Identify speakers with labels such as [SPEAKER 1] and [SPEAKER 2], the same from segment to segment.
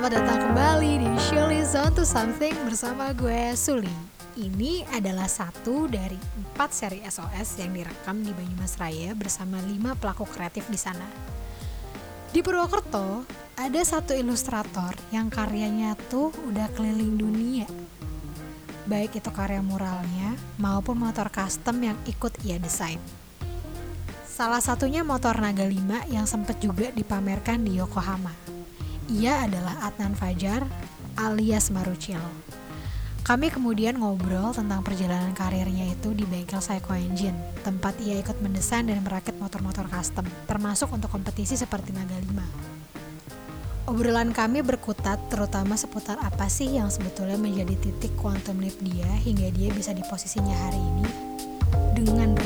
[SPEAKER 1] Selamat datang kembali di Shirley Zone to Something bersama gue Suli. Ini adalah satu dari empat seri SOS yang direkam di Banyumas Raya bersama lima pelaku kreatif di sana. Di Purwokerto, ada satu ilustrator yang karyanya tuh udah keliling dunia. Baik itu karya muralnya maupun motor custom yang ikut ia desain. Salah satunya motor Naga 5 yang sempat juga dipamerkan di Yokohama. Ia adalah Adnan Fajar alias Marucil. Kami kemudian ngobrol tentang perjalanan karirnya itu di bengkel Psycho Engine, tempat ia ikut mendesain dan merakit motor-motor custom, termasuk untuk kompetisi seperti Naga 5. Obrolan kami berkutat terutama seputar apa sih yang sebetulnya menjadi titik quantum leap dia hingga dia bisa di posisinya hari ini dengan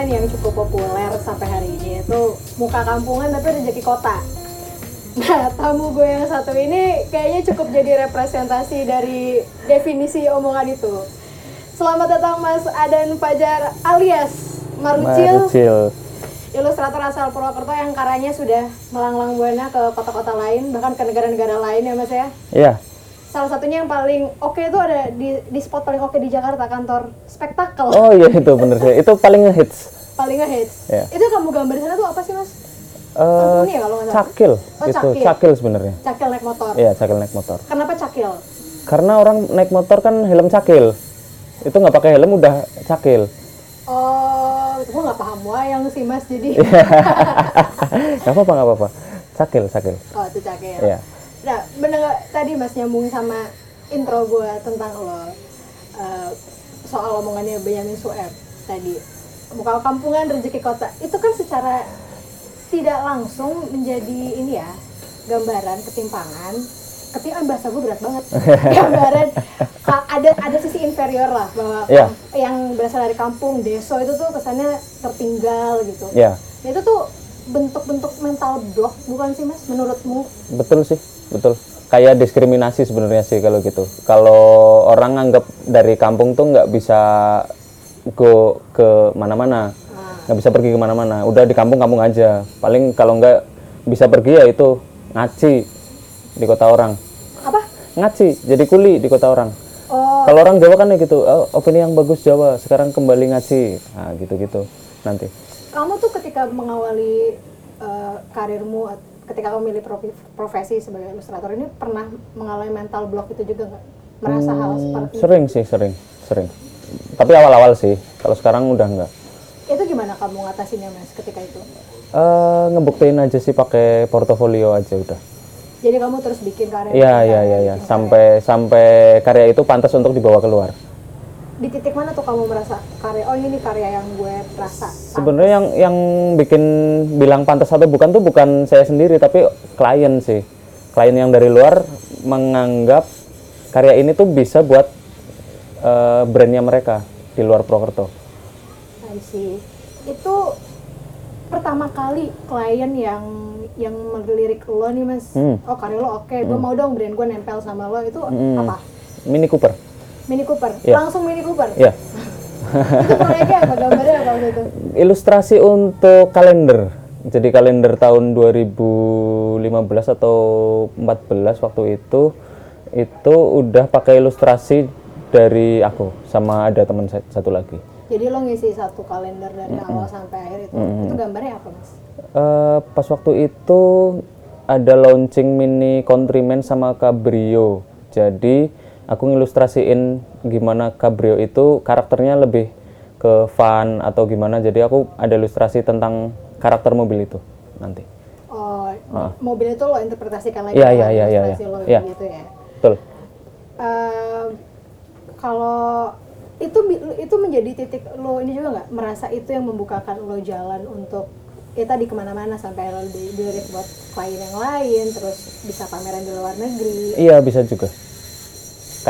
[SPEAKER 2] omongan yang cukup populer sampai hari ini yaitu muka kampungan tapi rezeki kota. Nah, tamu gue yang satu ini kayaknya cukup jadi representasi dari definisi omongan itu. Selamat datang Mas Adan Fajar alias Marucil,
[SPEAKER 3] Marucil.
[SPEAKER 2] ilustrator asal Purwokerto yang karyanya sudah melanglang buana ke kota-kota lain, bahkan ke negara-negara lain ya Mas ya.
[SPEAKER 3] Iya,
[SPEAKER 2] Salah satunya yang paling oke itu ada di, di spot paling oke di Jakarta, kantor spektakel.
[SPEAKER 3] oh iya itu bener sih. Itu paling ngehits.
[SPEAKER 2] paling ngehits.
[SPEAKER 3] Iya.
[SPEAKER 2] Itu kamu gambar di sana tuh apa sih mas?
[SPEAKER 3] Eh,
[SPEAKER 2] Santuni ya kalau nggak
[SPEAKER 3] cakil,
[SPEAKER 2] Oh,
[SPEAKER 3] itu
[SPEAKER 2] cakil.
[SPEAKER 3] cakil sebenarnya.
[SPEAKER 2] Cakil naik motor.
[SPEAKER 3] Iya, cakil naik motor.
[SPEAKER 2] Kenapa cakil?
[SPEAKER 3] Karena orang naik motor kan helm cakil. Itu nggak pakai helm udah cakil.
[SPEAKER 2] Oh, gue nggak paham wayang sih mas jadi.
[SPEAKER 3] Gak apa-apa, gak apa-apa. Cakil, cakil.
[SPEAKER 2] oh itu cakil.
[SPEAKER 3] Iya.
[SPEAKER 2] Nah, bener nggak tadi mas nyambung sama intro gue tentang lo. Eh, soal omongannya Benyamin Sueb tadi. Muka kampungan rezeki kota. Itu kan secara tidak langsung menjadi ini ya gambaran ketimpangan. Ketimpangan bahasa gue berat banget. Gambaran ada ada sisi inferior lah bahwa
[SPEAKER 3] Iya.
[SPEAKER 2] yang berasal dari kampung deso itu tuh kesannya tertinggal gitu. Nah, itu tuh bentuk-bentuk mental block bukan sih mas? Menurutmu?
[SPEAKER 3] Betul sih, betul. Kayak diskriminasi sebenarnya sih kalau gitu. Kalau orang anggap dari kampung tuh nggak bisa go ke mana-mana, nggak bisa pergi ke mana-mana. Udah di kampung-kampung aja. Paling kalau nggak bisa pergi ya itu ngaci di kota orang.
[SPEAKER 2] apa
[SPEAKER 3] Ngaci, jadi kuli di kota orang.
[SPEAKER 2] oh
[SPEAKER 3] Kalau orang Jawa kan ya gitu, oh, opini yang bagus Jawa, sekarang kembali ngaji. Nah, gitu-gitu nanti.
[SPEAKER 2] kamu tuh ketika mengawali eh, karirmu ketika kamu milih profesi sebagai ilustrator ini pernah mengalami mental block itu juga nggak merasa hal seperti
[SPEAKER 3] Sering sih, sering, sering. Tapi awal-awal sih, kalau sekarang udah enggak.
[SPEAKER 2] itu gimana kamu ngatasinnya mas ketika itu
[SPEAKER 3] Eh ngebuktiin aja sih pakai portofolio aja udah.
[SPEAKER 2] jadi kamu terus bikin karya
[SPEAKER 3] Iya,
[SPEAKER 2] bikin
[SPEAKER 3] iya,
[SPEAKER 2] karya,
[SPEAKER 3] iya, iya. Sampai sampai karya itu pantas untuk dibawa keluar.
[SPEAKER 2] Di titik mana tuh kamu merasa karya oh ini karya yang gue rasa
[SPEAKER 3] Sebenarnya yang yang bikin bilang pantas atau bukan tuh bukan saya sendiri tapi klien sih. Klien yang dari luar menganggap karya ini tuh bisa buat eh, brandnya mereka di luar Purwokerto.
[SPEAKER 2] I see. itu pertama kali klien yang yang melirik lo nih mas
[SPEAKER 3] Hmm.
[SPEAKER 2] oh karya lo oke gue mau dong brand gue nempel sama lo itu
[SPEAKER 3] Hmm.
[SPEAKER 2] apa
[SPEAKER 3] Mini Cooper.
[SPEAKER 2] Mini Cooper
[SPEAKER 3] Iya.
[SPEAKER 2] langsung Mini Cooper
[SPEAKER 3] Ya.
[SPEAKER 2] itu proyeknya apa gambarnya apa waktu itu
[SPEAKER 3] Ilustrasi untuk kalender. Jadi kalender tahun 2015 atau 14 waktu itu itu udah pakai ilustrasi dari aku sama ada teman sa- satu lagi.
[SPEAKER 2] jadi lo ngisi satu kalender dari awal sampai akhir itu itu gambarnya apa mas
[SPEAKER 3] Eh, pas waktu itu ada launching mini Countryman sama Cabrio. Jadi aku ngilustrasiin gimana Cabrio itu karakternya lebih ke fun atau gimana. Jadi aku ada ilustrasi tentang karakter mobil itu nanti.
[SPEAKER 2] oh mobil itu lo interpretasikan lagi
[SPEAKER 3] Iya,
[SPEAKER 2] dengan
[SPEAKER 3] iya, iya, iya, iya.
[SPEAKER 2] lo
[SPEAKER 3] Iya.
[SPEAKER 2] gitu ya
[SPEAKER 3] Betul.
[SPEAKER 2] Eh, kalau itu itu menjadi titik lo ini juga nggak merasa itu yang membukakan lo jalan untuk ya tadi ke mana-mana sampai lo di- dilirik buat klien yang lain terus bisa pameran di luar negeri
[SPEAKER 3] Iya bisa juga.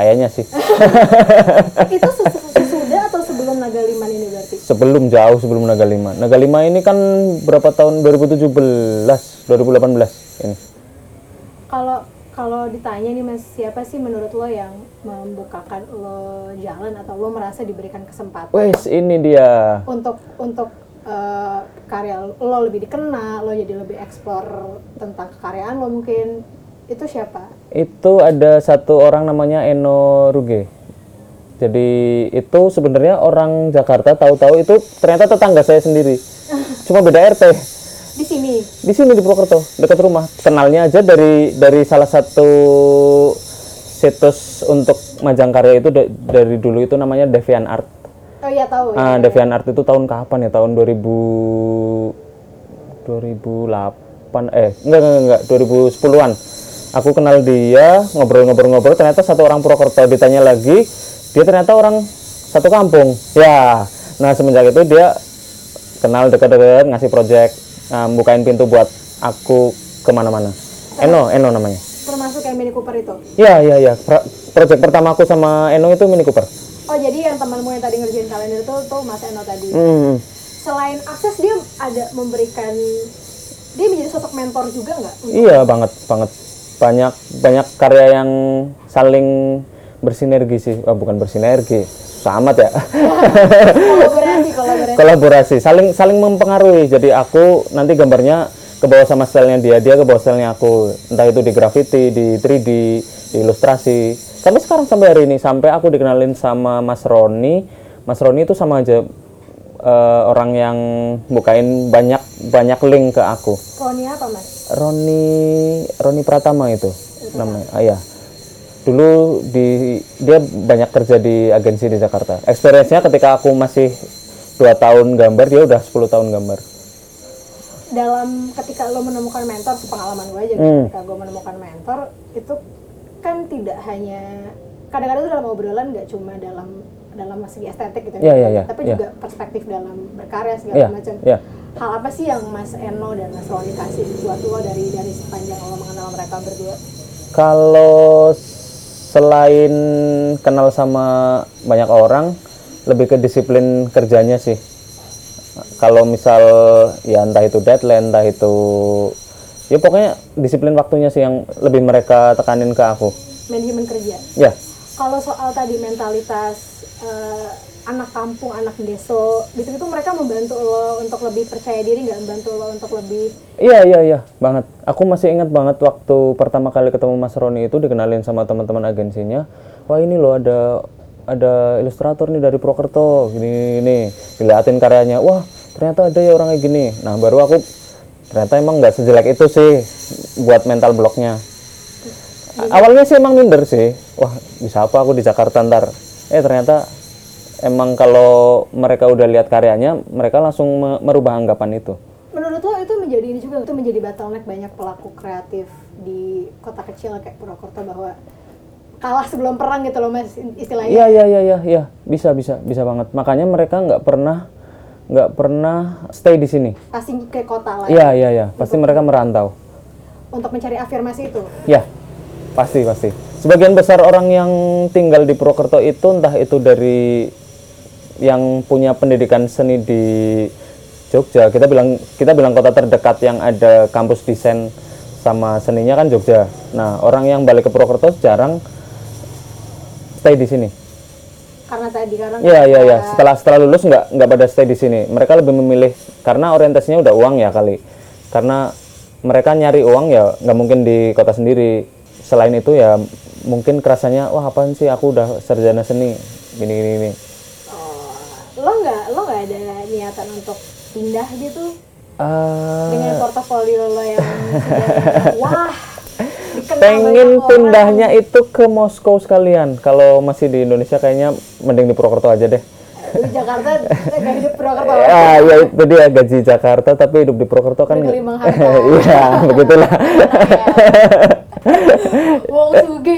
[SPEAKER 3] Kayaknya sih.
[SPEAKER 2] itu ses- sesudah atau sebelum Naga Liman ini berarti
[SPEAKER 3] sebelum jauh sebelum Naga 5. Naga 5 ini kan berapa tahun 2017, 2018 ini.
[SPEAKER 2] kalau kalau ditanya nih mas siapa sih menurut lo yang membukakan lo jalan atau lo merasa diberikan kesempatan
[SPEAKER 3] Wes ini dia.
[SPEAKER 2] untuk untuk eh, karya lo lebih dikenal lo jadi lebih eksplor tentang kekaryaan lo mungkin itu siapa
[SPEAKER 3] Itu ada satu orang namanya Eno Ruge. Jadi itu sebenarnya orang Jakarta tahu-tahu itu ternyata tetangga saya sendiri. Cuma beda RT.
[SPEAKER 2] di sini
[SPEAKER 3] Di sini di Purwokerto, dekat rumah. Kenalnya aja dari dari salah satu situs untuk majang karya itu da- dari dulu itu namanya Devian Art.
[SPEAKER 2] oh iya tahu ya.
[SPEAKER 3] Ah, Devian Art itu tahun kapan ya? Tahun 2000 2008 eh enggak enggak enggak 2010-an. Aku kenal dia, ngobrol-ngobrol-ngobrol ternyata satu orang Purwokerto ditanya lagi, dia ternyata orang satu kampung. Ya. Nah, semenjak itu dia kenal dekat-dekat ngasih project nah, bukain pintu buat aku ke mana-mana. Eno, Eno namanya.
[SPEAKER 2] termasuk yang Mini Cooper itu
[SPEAKER 3] Iya, iya, iya. Pro- project pertama aku sama Eno itu Mini Cooper.
[SPEAKER 2] oh jadi yang temanmu yang tadi ngerjain kalender itu tuh Mas Eno tadi
[SPEAKER 3] Hmm.
[SPEAKER 2] selain akses dia ada memberikan dia menjadi sosok mentor juga nggak
[SPEAKER 3] Iya banget banget banyak banyak karya yang saling bersinergi sih. Oh, bukan bersinergi sama ya.
[SPEAKER 2] Kolaborasi kolaborasi.
[SPEAKER 3] Kolaborasi saling saling mempengaruhi. Jadi aku nanti gambarnya ke bawah sama stylenya dia dia ke bawah stylenya aku. Entah itu di graffiti di 3D di ilustrasi. Sampai sekarang sampai hari ini sampai aku dikenalin sama Mas Roni. Mas Roni itu sama aja eh, orang yang bukain banyak banyak link ke aku.
[SPEAKER 2] Roni apa mas
[SPEAKER 3] Roni Roni Pratama itu namanya ah, iya dulu di dia banyak kerja di agensi di Jakarta experience-nya ketika aku masih dua tahun gambar dia udah 10 tahun gambar
[SPEAKER 2] dalam ketika lo menemukan mentor sepengalaman gue aja
[SPEAKER 3] Hmm.
[SPEAKER 2] ketika gue menemukan mentor itu kan tidak hanya kadang-kadang itu dalam obrolan nggak cuma dalam dalam segi estetik gitu
[SPEAKER 3] Iya, iya, iya,
[SPEAKER 2] tapi
[SPEAKER 3] iya.
[SPEAKER 2] juga perspektif dalam berkarya segala
[SPEAKER 3] Iya,
[SPEAKER 2] macam
[SPEAKER 3] iya.
[SPEAKER 2] Hal apa sih yang Mas Eno dan Mas Roni kasih buat lo dari dari sepanjang lo mengenal mereka berdua?
[SPEAKER 3] Kalau selain kenal sama banyak orang lebih ke disiplin kerjanya sih. Kalau misal ya entah itu deadline entah itu ya pokoknya disiplin waktunya sih yang lebih mereka tekanin ke aku.
[SPEAKER 2] Manajemen kerja?
[SPEAKER 3] Ya.
[SPEAKER 2] Kalau soal tadi mentalitas eh, anak kampung, anak deso, gitu itu mereka membantu lo untuk lebih percaya diri, nggak membantu lo untuk lebih
[SPEAKER 3] Iya iya iya banget. Aku masih ingat banget waktu pertama kali ketemu Mas Roni itu dikenalin sama teman-teman agensinya. Wah ini loh ada ada ilustrator nih dari Prokerto gini gini. Diliatin karyanya. Wah ternyata ada ya orang kayak gini. Nah baru aku ternyata emang nggak sejelek itu sih buat mental blocknya. A- Awalnya sih emang minder sih. Wah bisa apa aku di Jakarta ntar. Eh ternyata emang kalau mereka udah lihat karyanya mereka langsung me- merubah anggapan itu.
[SPEAKER 2] menurut lo itu menjadi ini juga itu menjadi bottleneck banyak pelaku kreatif di kota kecil kayak Purwokerto bahwa kalah sebelum perang gitu loh mas istilahnya
[SPEAKER 3] Iya iya iya iya iya bisa bisa bisa banget. Makanya mereka nggak pernah nggak pernah stay di sini.
[SPEAKER 2] pasti ke kota lah
[SPEAKER 3] Iya iya iya pasti mereka merantau.
[SPEAKER 2] untuk mencari afirmasi itu
[SPEAKER 3] Ya pasti pasti. Sebagian besar orang yang tinggal di Purwokerto itu entah itu dari yang punya pendidikan seni di Jogja. Kita bilang kita bilang kota terdekat yang ada kampus desain sama seninya kan Jogja. Nah orang yang balik ke Purwokerto jarang stay di sini.
[SPEAKER 2] karena tadi karena
[SPEAKER 3] Iya iya iya. Setelah setelah lulus nggak nggak pada stay di sini. Mereka lebih memilih karena orientasinya udah uang ya kali. Karena mereka nyari uang ya nggak mungkin di kota sendiri. Selain itu ya mungkin kerasanya wah apaan sih aku udah sarjana seni gini gini gini.
[SPEAKER 2] Lo nggak lo nggak ada niatan untuk pindah gitu
[SPEAKER 3] Ah,
[SPEAKER 2] dengan portofolio lo yang wah
[SPEAKER 3] pengen
[SPEAKER 2] banyak orang.
[SPEAKER 3] pindahnya itu ke Moskow sekalian. Kalau masih di Indonesia kayaknya mending di Purwokerto aja deh.
[SPEAKER 2] Di Jakarta gak hidup Purwokerto
[SPEAKER 3] Ah ya itu dia gaji Jakarta tapi hidup di Purwokerto kan. Iya begitulah.
[SPEAKER 2] Wong Sugi.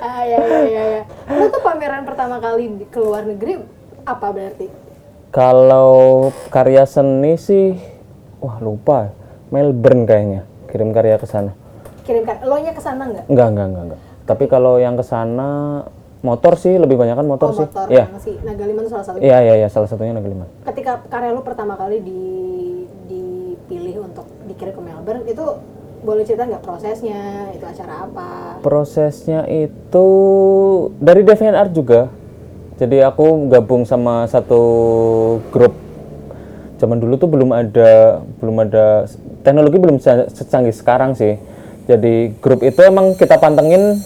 [SPEAKER 2] ah ya ya ya. ya. Lu tuh pameran pertama kali di ke luar negeri apa berarti?
[SPEAKER 3] Kalau karya seni sih, wah lupa. Melbourne kayaknya kirim karya ke sana.
[SPEAKER 2] Kirimkan. Lo nya ke sana nggak?
[SPEAKER 3] Enggak, enggak, enggak, enggak. Tapi kalau yang ke sana motor sih lebih banyak kan motor
[SPEAKER 2] Oh,
[SPEAKER 3] sih.
[SPEAKER 2] motor
[SPEAKER 3] Iya.
[SPEAKER 2] yang si Nagaliman salah satu.
[SPEAKER 3] Iya, iya, iya, salah satunya Negeri Liman.
[SPEAKER 2] Ketika karya lu pertama kali di dipilih untuk dikirim ke Melbourne itu boleh cerita nggak prosesnya itu acara apa
[SPEAKER 3] prosesnya itu dari DeviantArt juga jadi aku gabung sama satu grup. Zaman dulu tuh belum ada belum ada teknologi belum se- secanggih sekarang sih. Jadi grup itu emang kita pantengin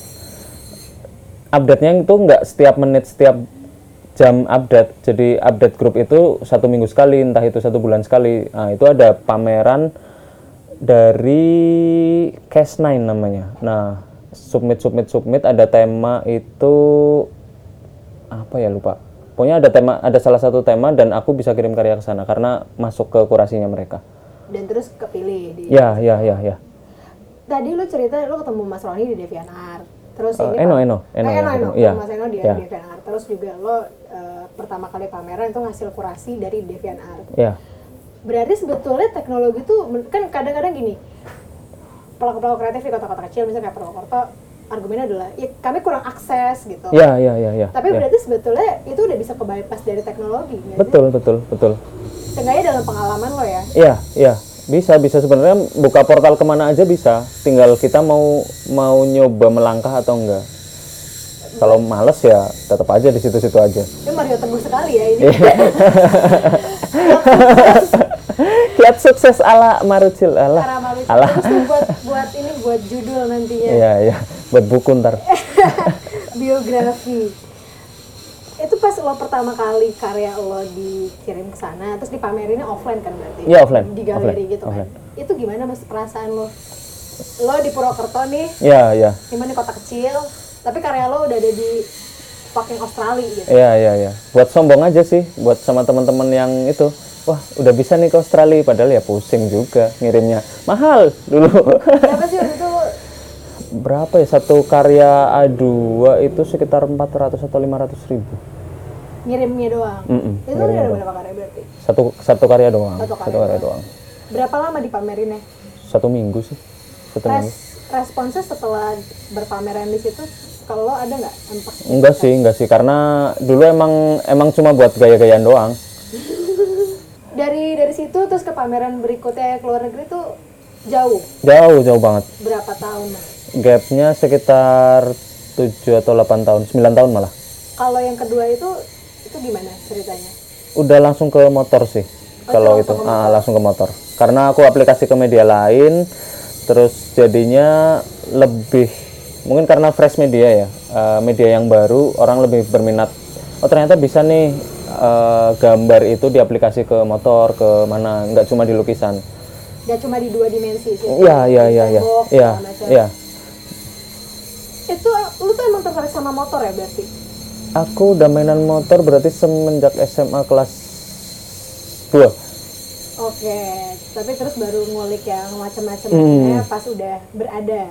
[SPEAKER 3] update-nya itu nggak setiap menit setiap jam update. Jadi update grup itu satu minggu sekali entah itu satu bulan sekali. Nah itu ada pameran dari Cas9 namanya. Nah submit submit submit ada tema itu apa ya lupa. Pokoknya ada tema ada salah satu tema dan aku bisa kirim karya ke sana karena masuk ke kurasinya mereka.
[SPEAKER 2] Dan terus kepilih di
[SPEAKER 3] ya ya ya ya.
[SPEAKER 2] Tadi lu cerita lu ketemu Mas Roni di DeviantArt terus
[SPEAKER 3] Eh,
[SPEAKER 2] ini
[SPEAKER 3] Eno,
[SPEAKER 2] Pak-
[SPEAKER 3] Eno, Eno
[SPEAKER 2] Eh, Eno, Eno,
[SPEAKER 3] ketemu. Iya.
[SPEAKER 2] Mas Eno di
[SPEAKER 3] Iya.
[SPEAKER 2] DeviantArt terus juga lo eh, pertama kali pameran itu hasil kurasi dari DeviantArt
[SPEAKER 3] ya
[SPEAKER 2] berarti sebetulnya teknologi itu kan kadang-kadang gini pelaku-pelaku kreatif di kota-kota kecil misalnya kayak Purwokerto argumennya adalah ya kami kurang akses gitu
[SPEAKER 3] ya ya ya ya
[SPEAKER 2] tapi
[SPEAKER 3] ya.
[SPEAKER 2] berarti sebetulnya itu udah bisa ke bypass dari teknologi nggak sih?
[SPEAKER 3] betul betul betul
[SPEAKER 2] Seenggaknya dalam pengalaman lo ya
[SPEAKER 3] Iya, iya. Bisa, bisa sebenarnya buka portal ke mana aja bisa. Tinggal kita mau mau nyoba melangkah atau enggak. Kalau males ya tetap aja di situ-situ aja.
[SPEAKER 2] ini Mario Teguh sekali ya ini
[SPEAKER 3] Iya. Kiat sukses ala Marucil ala. Ala.
[SPEAKER 2] buat buat ini buat judul nantinya
[SPEAKER 3] Iya, iya. Buat buku ntar.
[SPEAKER 2] biografi itu pas lo pertama kali karya lo dikirim ke sana terus dipamerinnya offline kan berarti
[SPEAKER 3] Iya, offline.
[SPEAKER 2] di galeri
[SPEAKER 3] Offline.
[SPEAKER 2] gitu kan
[SPEAKER 3] Offline.
[SPEAKER 2] itu gimana mas perasaan lo lo di Purwokerto nih
[SPEAKER 3] Iya, iya.
[SPEAKER 2] gimana kota kecil tapi karya lo udah ada di fucking Australia gitu
[SPEAKER 3] Iya, iya, iya. Buat sombong aja sih, buat sama teman-teman yang itu. Wah, udah bisa nih ke Australia padahal ya pusing juga ngirimnya. Mahal dulu.
[SPEAKER 2] berapa sih waktu itu
[SPEAKER 3] berapa ya? Satu karya A2 itu sekitar 400 atau 500 ribu.
[SPEAKER 2] Ngirimnya doang?
[SPEAKER 3] Mm-mm,
[SPEAKER 2] itu udah ada berapa karya berarti?
[SPEAKER 3] Satu satu karya doang
[SPEAKER 2] Satu
[SPEAKER 3] satu
[SPEAKER 2] karya
[SPEAKER 3] karya, doang.
[SPEAKER 2] berapa lama dipamerinnya?
[SPEAKER 3] Satu minggu sih. Satu minggu.
[SPEAKER 2] Res, responsnya setelah berpameran di situ kalau ada nggak?
[SPEAKER 3] Enggak sih enggak sih. Karena dulu emang emang cuma buat gaya-gayaan doang.
[SPEAKER 2] Dari dari situ terus ke pameran berikutnya ke luar negeri tuh jauh?
[SPEAKER 3] Jauh jauh banget.
[SPEAKER 2] Berapa tahun? mas
[SPEAKER 3] gapnya sekitar 7 atau 8 tahun 9 tahun malah.
[SPEAKER 2] Kalau yang kedua itu itu gimana ceritanya?
[SPEAKER 3] Udah langsung ke motor sih kalau itu. ah, langsung ke motor. Karena aku aplikasi ke media lain terus jadinya lebih mungkin karena fresh media ya eh, media yang baru orang lebih berminat. Oh ternyata bisa nih eh, gambar itu diaplikasi ke motor ke mana nggak cuma di lukisan.
[SPEAKER 2] Gak cuma di dua dimensi sih
[SPEAKER 3] iya iya iya iya.
[SPEAKER 2] Tembok,
[SPEAKER 3] iya
[SPEAKER 2] segala macam.
[SPEAKER 3] iya
[SPEAKER 2] itu lu tuh emang tertarik sama motor ya berarti?
[SPEAKER 3] Aku udah mainan motor berarti semenjak SMA kelas 2
[SPEAKER 2] oke tapi terus baru ngulik yang macam-macam
[SPEAKER 3] Hmm.
[SPEAKER 2] pas udah berada.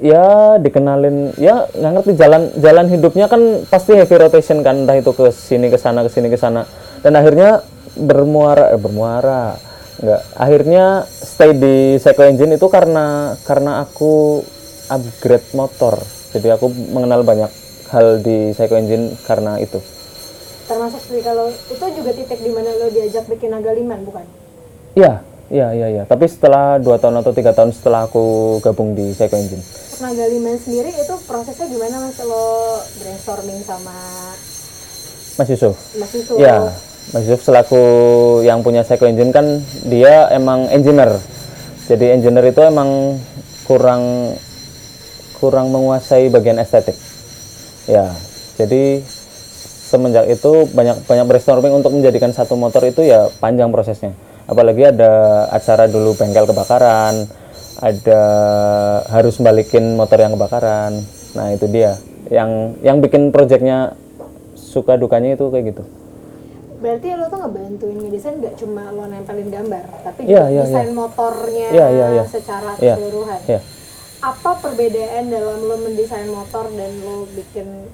[SPEAKER 3] Ya dikenalin ya nggak ngerti jalan jalan hidupnya kan pasti heavy rotation kan entah itu ke sini ke sana ke sini ke sana. Dan akhirnya bermuara eh, bermuara nggak. Akhirnya stay di Seiko Engine itu karena karena aku upgrade motor jadi aku mengenal banyak hal di Seiko Engine karena itu.
[SPEAKER 2] Termasuk sih kalau itu juga titik di mana lo diajak bikin naga liman bukan?
[SPEAKER 3] Iya iya iya iya. Tapi setelah dua tahun atau tiga tahun setelah aku gabung di Seiko Engine.
[SPEAKER 2] Naga liman sendiri itu prosesnya gimana mas? Lo brainstorming sama
[SPEAKER 3] Mas Yusuf.
[SPEAKER 2] Mas Yusuf.
[SPEAKER 3] Ya, Mas Yusuf selaku yang punya Seiko Engine kan dia emang engineer. Jadi engineer itu emang kurang kurang menguasai bagian estetik. Ya, jadi semenjak itu banyak banyak brainstorming untuk menjadikan satu motor itu ya panjang prosesnya. Apalagi ada acara dulu bengkel kebakaran, ada harus balikin motor yang kebakaran. Nah, itu dia. Yang yang bikin projectnya suka dukanya itu kayak gitu.
[SPEAKER 2] berarti lo tuh ngebantuin ngedesain gak cuma lo nempelin gambar tapi
[SPEAKER 3] Iya,
[SPEAKER 2] juga
[SPEAKER 3] iya,
[SPEAKER 2] desain motornya
[SPEAKER 3] Iya, iya, iya.
[SPEAKER 2] secara
[SPEAKER 3] Iya.
[SPEAKER 2] keseluruhan
[SPEAKER 3] Ya.
[SPEAKER 2] Apa perbedaan dalam lo mendesain motor dan lo bikin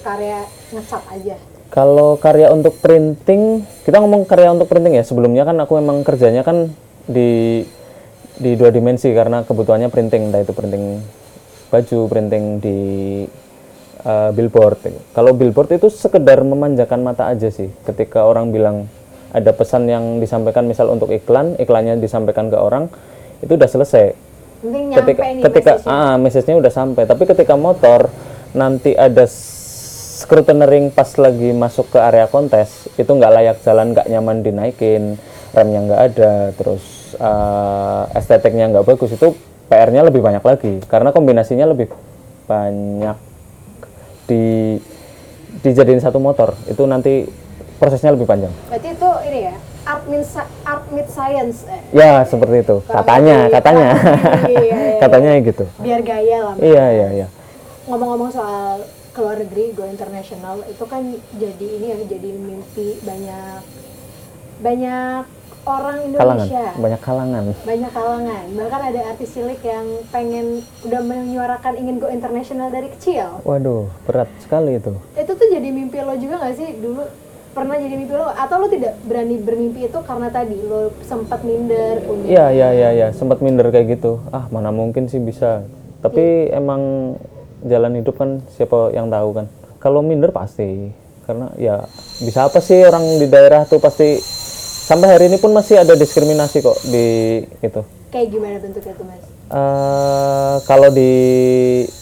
[SPEAKER 2] karya ngecat aja
[SPEAKER 3] Kalau karya untuk printing, kita ngomong karya untuk printing ya. Sebelumnya kan aku emang kerjanya kan di di dua dimensi karena kebutuhannya printing, entah itu printing baju, printing di uh, billboard. Kalau billboard itu sekedar memanjakan mata aja sih. Ketika orang bilang ada pesan yang disampaikan misal untuk iklan, iklannya disampaikan ke orang, itu udah selesai ketika
[SPEAKER 2] nih
[SPEAKER 3] ketika
[SPEAKER 2] message-nya.
[SPEAKER 3] ah message-nya udah sampai. Tapi ketika motor nanti ada scrutinering pas lagi masuk ke area kontes itu nggak layak jalan nggak nyaman dinaikin remnya nggak ada terus eh, estetiknya nggak bagus itu PR-nya lebih banyak lagi. Karena kombinasinya lebih banyak di dijadiin satu motor. Itu nanti prosesnya lebih panjang.
[SPEAKER 2] Berarti itu ini ya art art meet science eh.
[SPEAKER 3] ya seperti itu. Katanya katanya.
[SPEAKER 2] lebih, iya, iya.
[SPEAKER 3] katanya gitu.
[SPEAKER 2] Biar gaya lah
[SPEAKER 3] iya iya iya.
[SPEAKER 2] Ngomong-ngomong soal keluar negeri go international itu kan jadi ini ya jadi mimpi banyak banyak orang
[SPEAKER 3] kalangan
[SPEAKER 2] Indonesia
[SPEAKER 3] banyak kalangan.
[SPEAKER 2] Banyak kalangan. Bahkan ada artis cilik yang pengen udah menyuarakan ingin go international dari kecil.
[SPEAKER 3] Waduh berat sekali itu.
[SPEAKER 2] Itu tuh jadi mimpi lo juga gak sih dulu pernah jadi mimpi lo atau lo tidak berani bermimpi itu karena tadi lo sempat minder punya
[SPEAKER 3] Iya iya iya iya sempat minder kayak gitu. Ah mana mungkin sih bisa. Tapi emang jalan hidup kan siapa yang tahu kan. Kalau minder pasti karena ya bisa apa sih orang di daerah tuh pasti sampai hari ini pun masih ada diskriminasi kok di itu.
[SPEAKER 2] kayak gimana bentuknya tuh mas
[SPEAKER 3] eh kalau di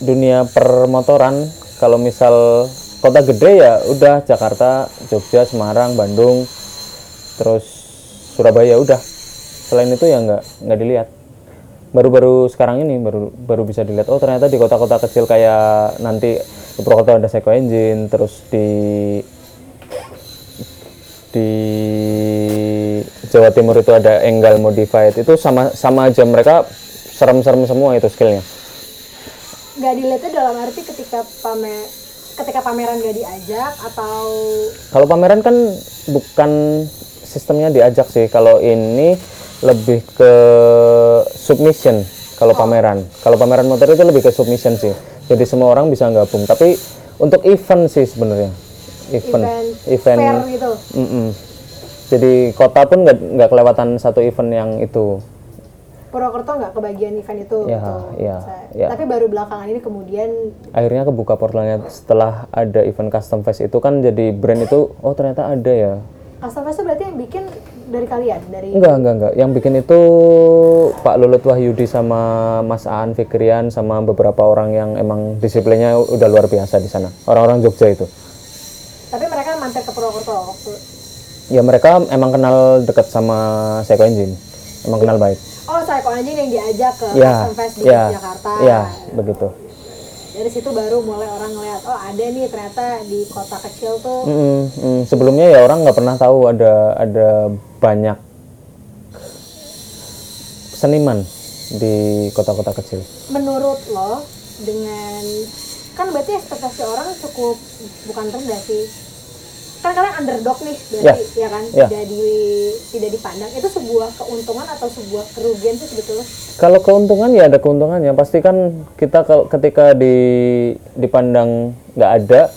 [SPEAKER 3] dunia permotoran kalau misal kota gede ya udah Jakarta, Jogja, Semarang, Bandung, terus Surabaya udah. Selain itu ya nggak nggak dilihat. Baru-baru sekarang ini baru baru bisa dilihat. Oh ternyata di kota-kota kecil kayak nanti di Purwokerto ada Seiko Engine, terus di di Jawa Timur itu ada Enggal Modified itu sama sama aja mereka serem-serem semua itu skillnya
[SPEAKER 2] nggak dilihatnya dalam arti ketika pamer ketika pameran gak diajak atau
[SPEAKER 3] kalau pameran kan bukan sistemnya diajak sih. Kalau ini lebih ke submission kalau pameran. Kalau pameran motor itu lebih ke submission sih. Jadi semua orang bisa gabung. Tapi untuk event sih sebenarnya. Event.
[SPEAKER 2] Event, fair gitu.
[SPEAKER 3] Jadi kota pun nggak kelewatan satu event yang itu
[SPEAKER 2] Purwokerto nggak kebagian event itu
[SPEAKER 3] Ya,
[SPEAKER 2] gitu.
[SPEAKER 3] ya, ya.
[SPEAKER 2] tapi baru belakangan ini kemudian
[SPEAKER 3] akhirnya kebuka portalnya setelah ada event custom fest itu kan jadi brand itu oh ternyata ada ya.
[SPEAKER 2] Custom fest itu berarti yang bikin dari kalian dari
[SPEAKER 3] enggak enggak enggak. Yang bikin itu Pak Lulut Wahyudi sama Mas Aan Fikrian sama beberapa orang yang emang disiplinnya udah luar biasa di sana. Orang-orang Jogja itu.
[SPEAKER 2] Tapi mereka mampir ke Purwokerto waktu
[SPEAKER 3] ya mereka emang kenal deket sama Seiko Engine emang kenal baik.
[SPEAKER 2] Oh saya kok anjing yang diajak ke
[SPEAKER 3] ya
[SPEAKER 2] custom fest di
[SPEAKER 3] ya
[SPEAKER 2] Jakarta.
[SPEAKER 3] ya begitu.
[SPEAKER 2] Dari situ baru mulai orang ngeliat oh ada nih ternyata di kota kecil tuh.
[SPEAKER 3] Mm. sebelumnya ya orang nggak pernah tahu ada ada banyak seniman di kota-kota kecil.
[SPEAKER 2] menurut lo dengan kan berarti ekspektasi orang cukup bukan rendah sih kan kalian underdog nih berarti ya, kan
[SPEAKER 3] Ya.
[SPEAKER 2] tidak di tidak dipandang itu sebuah keuntungan atau sebuah kerugian sih sebetulnya
[SPEAKER 3] Kalau keuntungan ya ada keuntungannya. Pasti kan kita kalau ketika di dipandang nggak ada,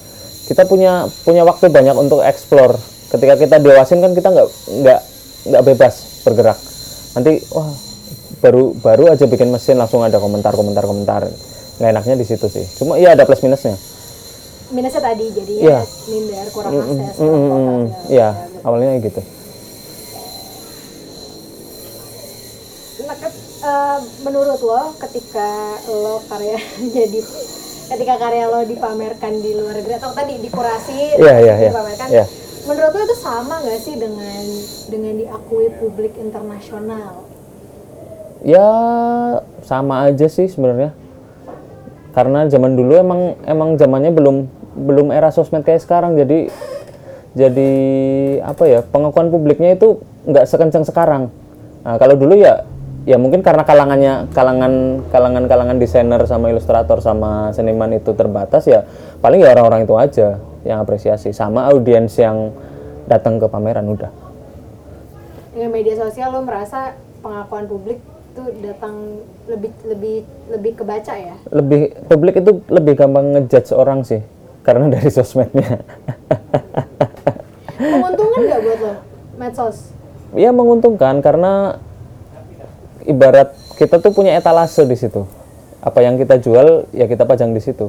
[SPEAKER 3] kita punya punya waktu banyak untuk explore. Ketika kita dewasin kan kita nggak nggak nggak bebas bergerak. Nanti wah baru baru aja bikin mesin langsung ada komentar komentar komentar. Nggak enaknya di situ sih. Cuma iya ada plus minusnya.
[SPEAKER 2] Minusnya tadi jadinya
[SPEAKER 3] Iya.
[SPEAKER 2] minder kurang akses
[SPEAKER 3] Mm,
[SPEAKER 2] kurang
[SPEAKER 3] mm,
[SPEAKER 2] kota,
[SPEAKER 3] mm.
[SPEAKER 2] segala
[SPEAKER 3] Iya,
[SPEAKER 2] macam.
[SPEAKER 3] awalnya gitu.
[SPEAKER 2] Nah, ke- eh, menurut lo ketika lo karya jadi ketika karya lo dipamerkan di luar negeri atau tadi dikurasi
[SPEAKER 3] iya, iya.
[SPEAKER 2] dipamerkan
[SPEAKER 3] Iya.
[SPEAKER 2] menurut lo itu sama nggak sih dengan dengan diakui publik internasional
[SPEAKER 3] Ya sama aja sih sebenarnya. Karena zaman dulu emang emang zamannya belum belum era sosmed kayak sekarang jadi jadi apa ya pengakuan publiknya itu nggak sekencang sekarang. Nah, kalau dulu ya ya mungkin karena kalangannya kalangan kalangan kalangan desainer sama ilustrator sama seniman itu terbatas ya paling ya orang-orang itu aja yang apresiasi sama audiens yang datang ke pameran udah.
[SPEAKER 2] dengan media sosial lo merasa pengakuan publik itu datang lebih lebih lebih kebaca ya
[SPEAKER 3] lebih publik itu lebih gampang ngejudge orang sih karena dari sosmednya.
[SPEAKER 2] Menguntungkan nggak buat lo medsos?
[SPEAKER 3] Ya menguntungkan karena ibarat kita tuh punya etalase di situ. Apa yang kita jual ya kita pajang di situ.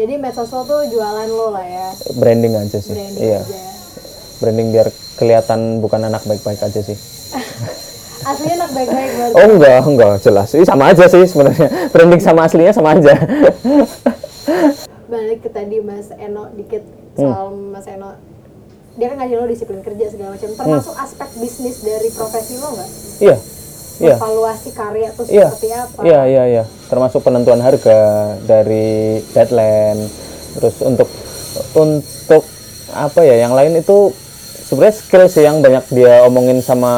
[SPEAKER 2] Jadi medsos lo tuh jualan lo lah ya?
[SPEAKER 3] Branding aja sih
[SPEAKER 2] branding
[SPEAKER 3] iya.
[SPEAKER 2] aja.
[SPEAKER 3] Branding biar kelihatan bukan anak baik-baik aja sih.
[SPEAKER 2] Aslinya anak baik-baik berarti
[SPEAKER 3] Oh enggak, enggak jelas. Ini sama aja sih sebenarnya. Branding sama aslinya sama aja.
[SPEAKER 2] balik ke tadi Mas Eno dikit
[SPEAKER 3] Hmm.
[SPEAKER 2] soal Mas Eno dia kan ngajarin lo disiplin kerja segala macam termasuk aspek bisnis dari profesi lo nggak
[SPEAKER 3] iya. Iya.
[SPEAKER 2] evaluasi karya tuh
[SPEAKER 3] Iya.
[SPEAKER 2] seperti apa
[SPEAKER 3] Iya, iya, iya. Termasuk penentuan harga dari deadline. Terus untuk untuk apa ya? Yang lain itu sebenarnya skill sih yang banyak dia omongin sama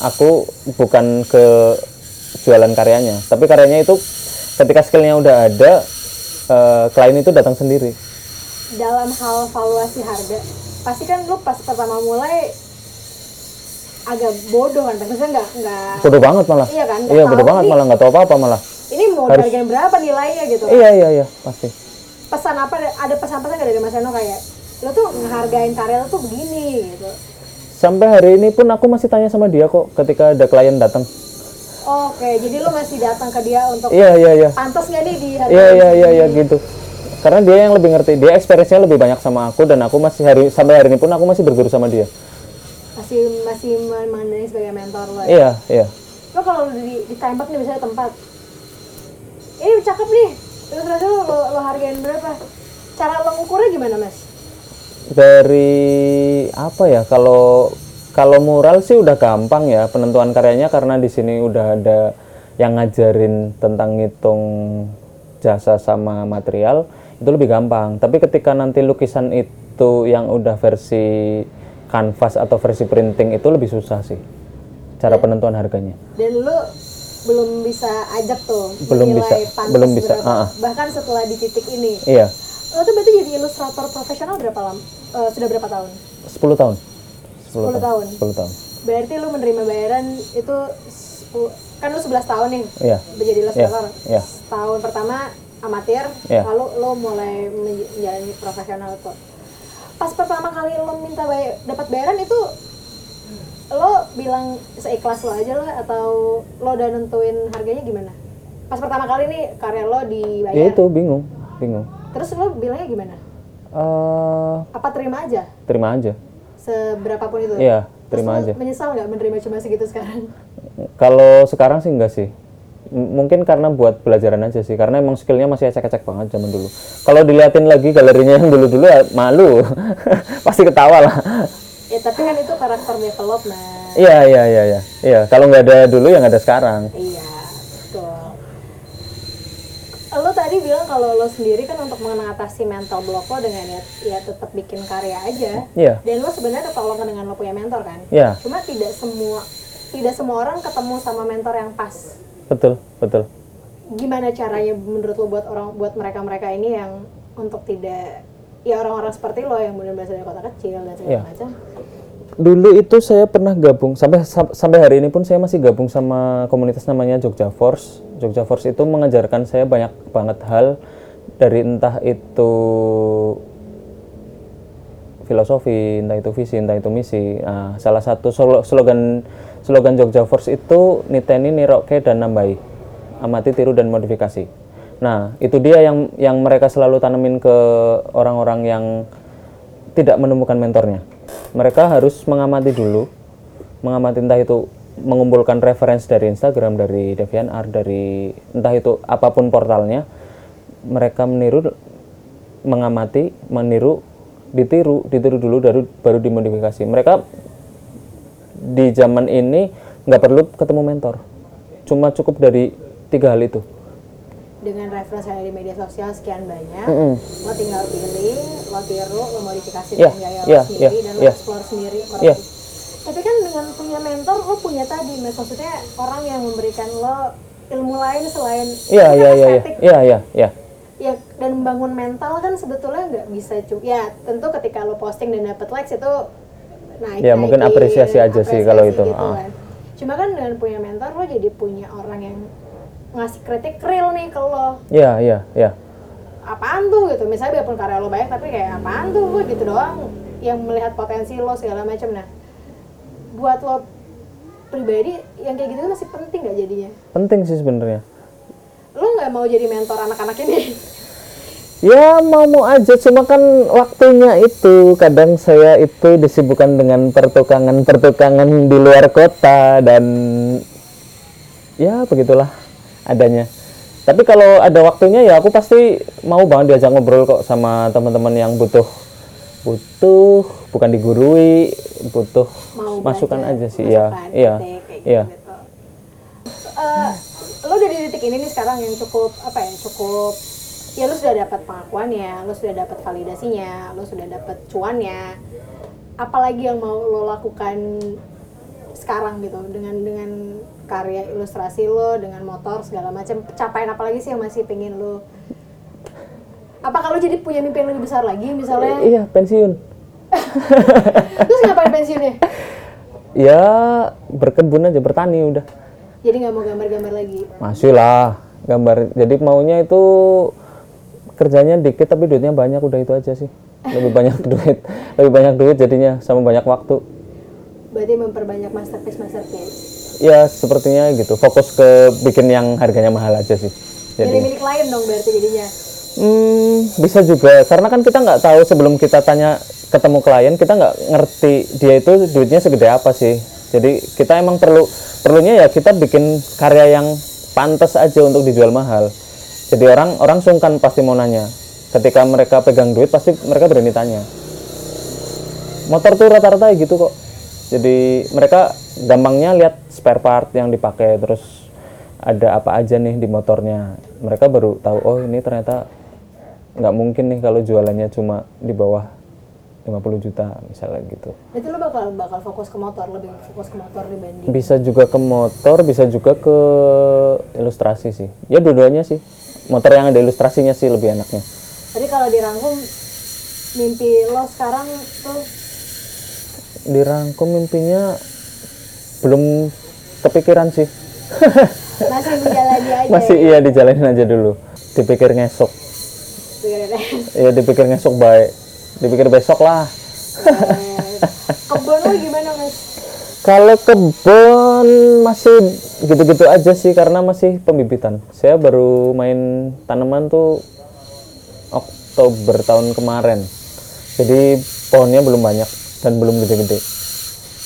[SPEAKER 3] aku bukan ke jualan karyanya, tapi karyanya itu ketika skillnya udah ada, eh, klien itu datang sendiri.
[SPEAKER 2] dalam hal valuasi harga pasti kan lu pas pertama mulai agak bodoh kan maksudnya nggak nggak
[SPEAKER 3] Bodoh banget malah.
[SPEAKER 2] Iya kan,
[SPEAKER 3] Iya, bodoh banget
[SPEAKER 2] ini-
[SPEAKER 3] malah nggak tahu apa-apa malah.
[SPEAKER 2] ini mau
[SPEAKER 3] Harus-
[SPEAKER 2] dihargain berapa nilainya gitu
[SPEAKER 3] Iya, iya, iya, pasti.
[SPEAKER 2] pesan apa ada pesan-pesan nggak dari Mas Eno kayak lo tuh ngehargain karya lo tuh begini gitu
[SPEAKER 3] Sampai hari ini pun aku masih tanya sama dia kok ketika ada klien datang.
[SPEAKER 2] Oke jadi lo masih datang ke dia untuk
[SPEAKER 3] Iya, iya, iya.
[SPEAKER 2] pantas nggak nih di
[SPEAKER 3] Iya iya iya iya gitu. Karena dia yang lebih ngerti, dia experience-nya lebih banyak sama aku dan aku masih hari sampai hari ini pun aku masih berguru sama dia.
[SPEAKER 2] masih masih memandang sebagai mentor lo ya?
[SPEAKER 3] Iya iya.
[SPEAKER 2] lo kalau di, ditembak nih misalnya tempat ini cakep nih terus terus lo, lo, lo hargain berapa cara lo ngukurnya gimana mas
[SPEAKER 3] Dari apa ya kalau kalau mural sih udah gampang ya penentuan karyanya karena di sini udah ada yang ngajarin tentang ngitung jasa sama material itu lebih gampang. Tapi ketika nanti lukisan itu yang udah versi kanvas atau versi printing itu lebih susah sih cara penentuan harganya.
[SPEAKER 2] dan lo belum bisa ajak tuh
[SPEAKER 3] Belum bisa, belum bisa,
[SPEAKER 2] berapa.
[SPEAKER 3] ah, ah.
[SPEAKER 2] bahkan setelah di titik ini
[SPEAKER 3] Iya,
[SPEAKER 2] lo tuh berarti jadi ilustrator profesional berapa lama Eh, sudah berapa tahun
[SPEAKER 3] 10 tahun.
[SPEAKER 2] 10 tahun
[SPEAKER 3] 10 tahun.
[SPEAKER 2] berarti lo menerima bayaran itu 10 kan lo 11 tahun nih
[SPEAKER 3] Iya.
[SPEAKER 2] menjadi ilustrator
[SPEAKER 3] iya.
[SPEAKER 2] tahun pertama amatir
[SPEAKER 3] Iya.
[SPEAKER 2] lalu lo mulai menjalani profesional tuh pas pertama kali lo minta bay dapat bayaran itu lo bilang seikhlas lo aja lah atau lo udah nentuin harganya gimana pas pertama kali nih karya lo dibayar
[SPEAKER 3] Ya itu bingung, bingung.
[SPEAKER 2] terus lo bilangnya gimana
[SPEAKER 3] eh
[SPEAKER 2] apa terima aja
[SPEAKER 3] terima aja.
[SPEAKER 2] Seberapapun itu
[SPEAKER 3] Iya,
[SPEAKER 2] Terus
[SPEAKER 3] terima
[SPEAKER 2] lo
[SPEAKER 3] aja.
[SPEAKER 2] menyesal nggak menerima cuma segitu sekarang
[SPEAKER 3] Kalau sekarang sih enggak sih. M- mungkin karena buat pelajaran aja sih, karena emang skillnya masih ecek-ecek banget zaman dulu. Kalau diliatin lagi galerinya yang dulu-dulu ya malu, pasti ketawa lah.
[SPEAKER 2] ya tapi kan itu karakter development
[SPEAKER 3] Iya iya iya iya. Iya kalau nggak ada dulu ya nggak ada sekarang.
[SPEAKER 2] Iya, betul. Lo tadi bilang kalau lo sendiri kan untuk mengatasi mental block lo dengan ya, ya tetap bikin karya aja.
[SPEAKER 3] Iya.
[SPEAKER 2] Dan lo sebenarnya ketolongan dengan lo punya mentor kan.
[SPEAKER 3] Iya
[SPEAKER 2] Cuma tidak semua tidak semua orang ketemu sama mentor yang pas.
[SPEAKER 3] betul betul.
[SPEAKER 2] Gimana caranya menurut lo buat orang buat mereka mereka ini yang untuk tidak ya orang-orang seperti lo yang benar-benar dari kota kecil dan segala
[SPEAKER 3] Iya.
[SPEAKER 2] macam.
[SPEAKER 3] Dulu itu saya pernah gabung sampai sam- sampai hari ini pun saya masih gabung sama komunitas namanya Jogja Force. Jogja Force itu mengajarkan saya banyak banget hal dari entah itu filosofi, entah itu visi, entah itu misi. Nah, salah satu slogan slogan Jogja Force itu niteni, niroke dan nambahi. Amati, tiru dan modifikasi. Nah, itu dia yang yang mereka selalu tanemin ke orang-orang yang tidak menemukan mentornya. Mereka harus mengamati dulu, mengamati entah itu mengumpulkan referensi dari Instagram, dari DeviantArt, dari entah itu apa pun portalnya. Mereka meniru, mengamati, meniru, ditiru, ditiru dulu, baru baru dimodifikasi. Mereka di zaman ini nggak perlu ketemu mentor, cuma cukup dari tiga hal itu.
[SPEAKER 2] Dengan referensi yang ada di media sosial sekian banyak,
[SPEAKER 3] Mm-mm.
[SPEAKER 2] lo tinggal pilih, lo tiru, lo modifikasi
[SPEAKER 3] Iya,
[SPEAKER 2] dengan gaya lo sendiri
[SPEAKER 3] iya,
[SPEAKER 2] dan lo
[SPEAKER 3] iya.
[SPEAKER 2] explore sendiri. lebih. Tapi kan dengan punya mentor, lo punya tadi, Mas. maksudnya orang yang memberikan lo ilmu lain selain
[SPEAKER 3] Iya,
[SPEAKER 2] itu kan
[SPEAKER 3] iya, iya, iya,
[SPEAKER 2] estetik.
[SPEAKER 3] iya, iya, iya.
[SPEAKER 2] Ya, dan membangun mental kan sebetulnya nggak bisa cuma ya tentu ketika lo posting dan dapet likes itu naik
[SPEAKER 3] Ya, mungkin apresiasi aja sih kalau itu,
[SPEAKER 2] gitu
[SPEAKER 3] ah.
[SPEAKER 2] kan. cuma kan dengan punya mentor lo jadi punya orang yang ngasih kritik real nih ke lo.
[SPEAKER 3] Iya, iya, iya.
[SPEAKER 2] apaan tuh gitu? Misalnya biarpun karya lo baik tapi kayak apaan tuh? Gue gitu doang yang melihat potensi lo segala macam. Nah buat lo pribadi yang kayak gitu masih penting gak jadinya?
[SPEAKER 3] Penting sih sebenarnya.
[SPEAKER 2] lo nggak mau jadi mentor anak-anak ini?
[SPEAKER 3] Ya mau mau aja, cuma kan waktunya itu. Kadang saya itu disibukkan dengan pertukangan-pertukangan di luar kota dan ya begitulah adanya. Tapi kalau ada waktunya ya aku pasti mau banget diajak ngobrol kok sama teman-teman yang butuh butuh bukan digurui, butuh
[SPEAKER 2] Mau
[SPEAKER 3] masukan aja sih. Iya,
[SPEAKER 2] masukan,
[SPEAKER 3] iya,
[SPEAKER 2] kritik, kayak
[SPEAKER 3] iya.
[SPEAKER 2] gitu. Eh, lo udah di titik ini nih sekarang yang cukup apa ya cukup ya lo sudah dapat pengakuannya lo sudah dapat validasinya lo sudah dapat cuannya apalagi yang mau lo lakukan sekarang gitu dengan dengan karya ilustrasi lo dengan motor segala macam pencapaian apa lagi sih yang masih pengen lo apa kalau jadi punya mimpi yang lebih besar lagi misalnya
[SPEAKER 3] Iya, pensiun.
[SPEAKER 2] terus ngapain pensiunnya
[SPEAKER 3] Ya berkebun aja, bertani udah.
[SPEAKER 2] jadi nggak mau gambar-gambar lagi
[SPEAKER 3] Masih lah gambar. Jadi maunya itu kerjanya dikit tapi duitnya banyak udah itu aja sih. Lebih banyak duit, lebih banyak duit jadinya sama banyak waktu.
[SPEAKER 2] berarti memperbanyak masterpiece masterpiece
[SPEAKER 3] Ya sepertinya gitu. Fokus ke bikin yang harganya mahal aja sih.
[SPEAKER 2] jadi
[SPEAKER 3] Jadi
[SPEAKER 2] milik lain dong berarti jadinya
[SPEAKER 3] hmm, bisa juga karena kan kita nggak tahu sebelum kita tanya ketemu klien kita nggak ngerti dia itu duitnya segede apa sih. Jadi kita emang perlu perlunya ya kita bikin karya yang pantas aja untuk dijual mahal. Jadi orang orang sungkan pasti mau nanya. Ketika mereka pegang duit pasti mereka berani tanya. Motor tuh rata-rata gitu kok. Jadi mereka gampangnya lihat spare part yang dipakai terus ada apa aja nih di motornya. Mereka baru tahu oh ini ternyata nggak mungkin nih kalau jualannya cuma di bawah 50 juta misalnya gitu.
[SPEAKER 2] berarti lo bakal bakal fokus ke motor lebih fokus ke motor dibanding
[SPEAKER 3] Bisa juga ke motor, bisa juga ke ilustrasi sih. Ya dua-duanya sih. Motor yang ada ilustrasinya sih lebih enaknya.
[SPEAKER 2] tadi kalau dirangkum mimpi lo sekarang tuh
[SPEAKER 3] Dirangkum mimpinya belum kepikiran sih.
[SPEAKER 2] masih menjalani aja
[SPEAKER 3] Masih iya dijalanin aja dulu. Dipikir ngesok. Iya dipikir ngesok baik. Dipikir besok lah.
[SPEAKER 2] kebun lo gimana mas
[SPEAKER 3] Kalau kebun masih gitu-gitu aja sih karena masih pembibitan. Saya baru main tanaman tuh Oktober tahun kemarin. Jadi pohonnya belum banyak dan belum gede-gede.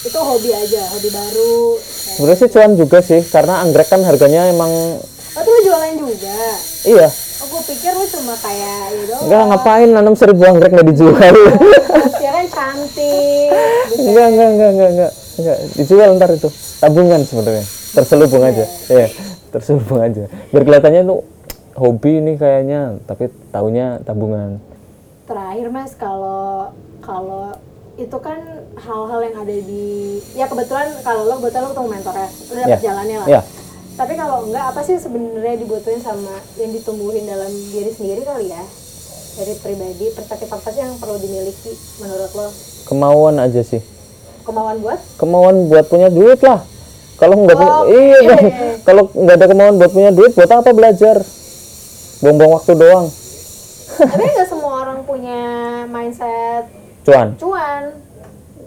[SPEAKER 2] Itu hobi aja hobi baru
[SPEAKER 3] Sebenarnya sih cuan juga sih karena anggrek kan harganya emang
[SPEAKER 2] oh lo jualan juga
[SPEAKER 3] iya.
[SPEAKER 2] oh gue pikir lo cuma kayak gitu
[SPEAKER 3] Enggak ngapain nanam seribu anggrek nggak dijual.
[SPEAKER 2] ya kan cantik
[SPEAKER 3] enggak, enggak, enggak, enggak, enggak, enggak. Dijual ntar itu. Tabungan sebenarnya. Terselubung aja. Iya, terselubung aja. Biar kelihatannya tuh hobi nih kayaknya, tapi taunya tabungan.
[SPEAKER 2] terakhir mas kalau kalau itu kan hal-hal yang ada di ya kebetulan kalau lo kebetulan lo ketemu mentornya lo dapet
[SPEAKER 3] Iya.
[SPEAKER 2] jalannya lah
[SPEAKER 3] Iya.
[SPEAKER 2] tapi kalau enggak apa sih sebenarnya dibutuhin sama yang ditumbuhin dalam diri sendiri kali ya dari pribadi perspektif apa sih yang perlu dimiliki menurut lo
[SPEAKER 3] Kemauan aja sih.
[SPEAKER 2] kemauan buat
[SPEAKER 3] Kemauan buat punya duit lah. Kalau nggak
[SPEAKER 2] Oh,
[SPEAKER 3] iya,
[SPEAKER 2] iya,
[SPEAKER 3] kan.
[SPEAKER 2] iya.
[SPEAKER 3] kalau nggak ada kemauan buat punya duit, buat apa belajar? Buang-buang waktu doang.
[SPEAKER 2] tapi nggak semua orang punya mindset
[SPEAKER 3] Cuan.
[SPEAKER 2] cuan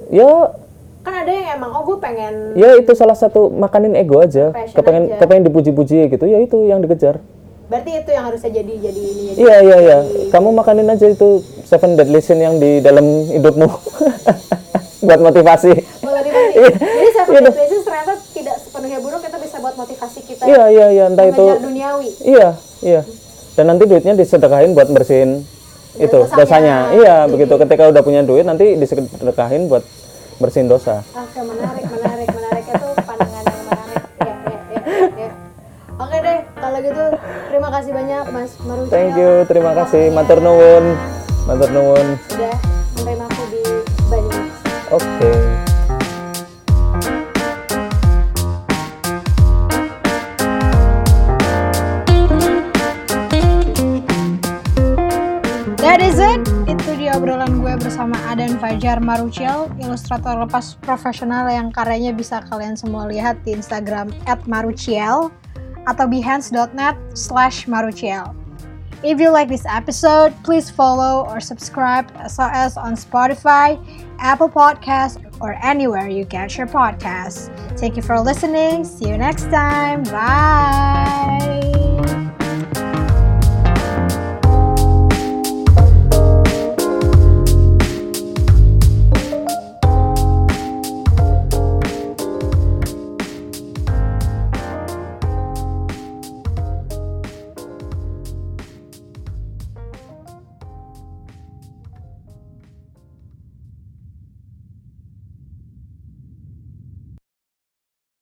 [SPEAKER 3] Ya,
[SPEAKER 2] kan ada yang emang oh gue pengen
[SPEAKER 3] ya itu salah satu makanin ego aja.
[SPEAKER 2] Passion
[SPEAKER 3] Kepengen,
[SPEAKER 2] aja.
[SPEAKER 3] kepengen dipuji-puji gitu. Ya itu yang dikejar.
[SPEAKER 2] berarti itu yang harusnya jadi jadi ini jadi
[SPEAKER 3] Iya iya iya. Kamu makanin aja itu seven deadly sin yang di dalam hidupmu buat motivasi.
[SPEAKER 2] motivasi
[SPEAKER 3] Iya.
[SPEAKER 2] jadi self
[SPEAKER 3] Iya dong.
[SPEAKER 2] motivation ternyata tidak sepenuhnya buruk kita bisa buat motivasi kita
[SPEAKER 3] Iya iya iya. Entah itu.
[SPEAKER 2] duniawi
[SPEAKER 3] Iya iya. Dan nanti duitnya disedekahin buat bersihin itu
[SPEAKER 2] Dosanya.
[SPEAKER 3] dosanya. Iya begitu. Ketika udah punya duit nanti disedekahin buat bersihin dosa.
[SPEAKER 2] Oke, menarik, menarik, menarik itu pandangan yang menarik. Ya, ya, ya, ya. Oke deh, kalau gitu terima kasih banyak Mas Marucio.
[SPEAKER 3] Thank you. Terima kasih. Matur nuwun. Matur nuwun.
[SPEAKER 2] Sudah menerima aku di Banyumas.
[SPEAKER 3] Oke.
[SPEAKER 1] That bersama Adan Fajar Maruciel, ilustrator lepas profesional yang karyanya bisa kalian semua lihat di Instagram @maruciel atau behance.net slash maruciel. If you like this episode, please follow or subscribe SOS on Spotify, Apple Podcasts, or anywhere you get your podcasts. Thank you for listening. See you next time. Bye.